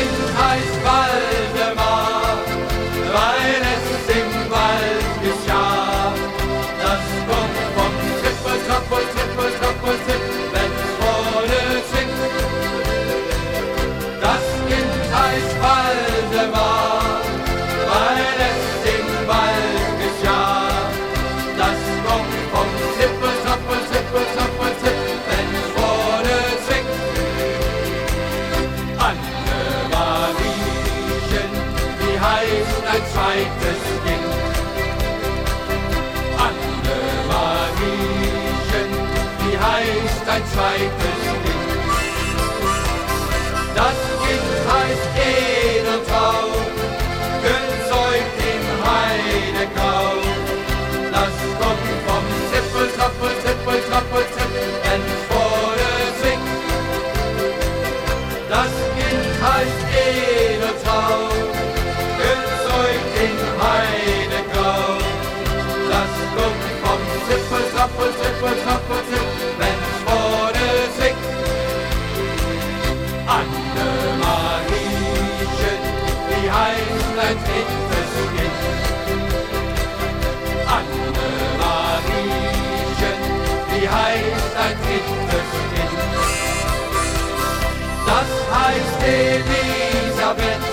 Kind heißt Waldemar, weil es im Wald geschah. Das kommt vom Trippel, Trappel, Trippel, Trappel, Tripp, wenn's vorne zwickt. Das Kind heißt Waldemar, weil ein zweites Kind. Das Kind heißt Edeltrau, gezeugt im Heidegrau. Das kommt vom Zippel, Trappel, Zippel, Trappel, Zippel, wenn's vorne zwickt. Das Kind heißt Edeltrau, gezeugt in Heidegrau. Das kommt vom Zippel, Trappel, Zippel, Trappel, Zippel, ein drittes Kind. Anne-Mariechen, die heißt ein drittes Kind. Das heißt Elisabeth,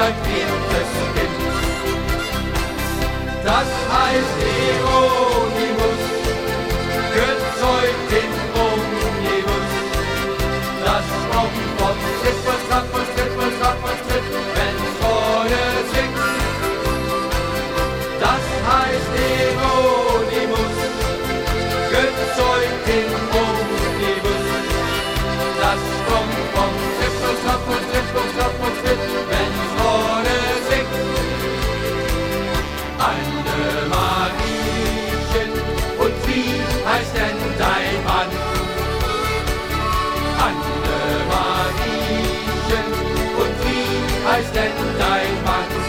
ein viertes Kind. Das heißt Hieronymus, gezeugt den Omnibus. Das kommt vom Trippel, ist was Trappel, Trippel, wenn's vorne zwickt. Das heißt Hieronymus, gezeugt den dein Mann. Anne Mariechen, und wie heißt denn dein Mann?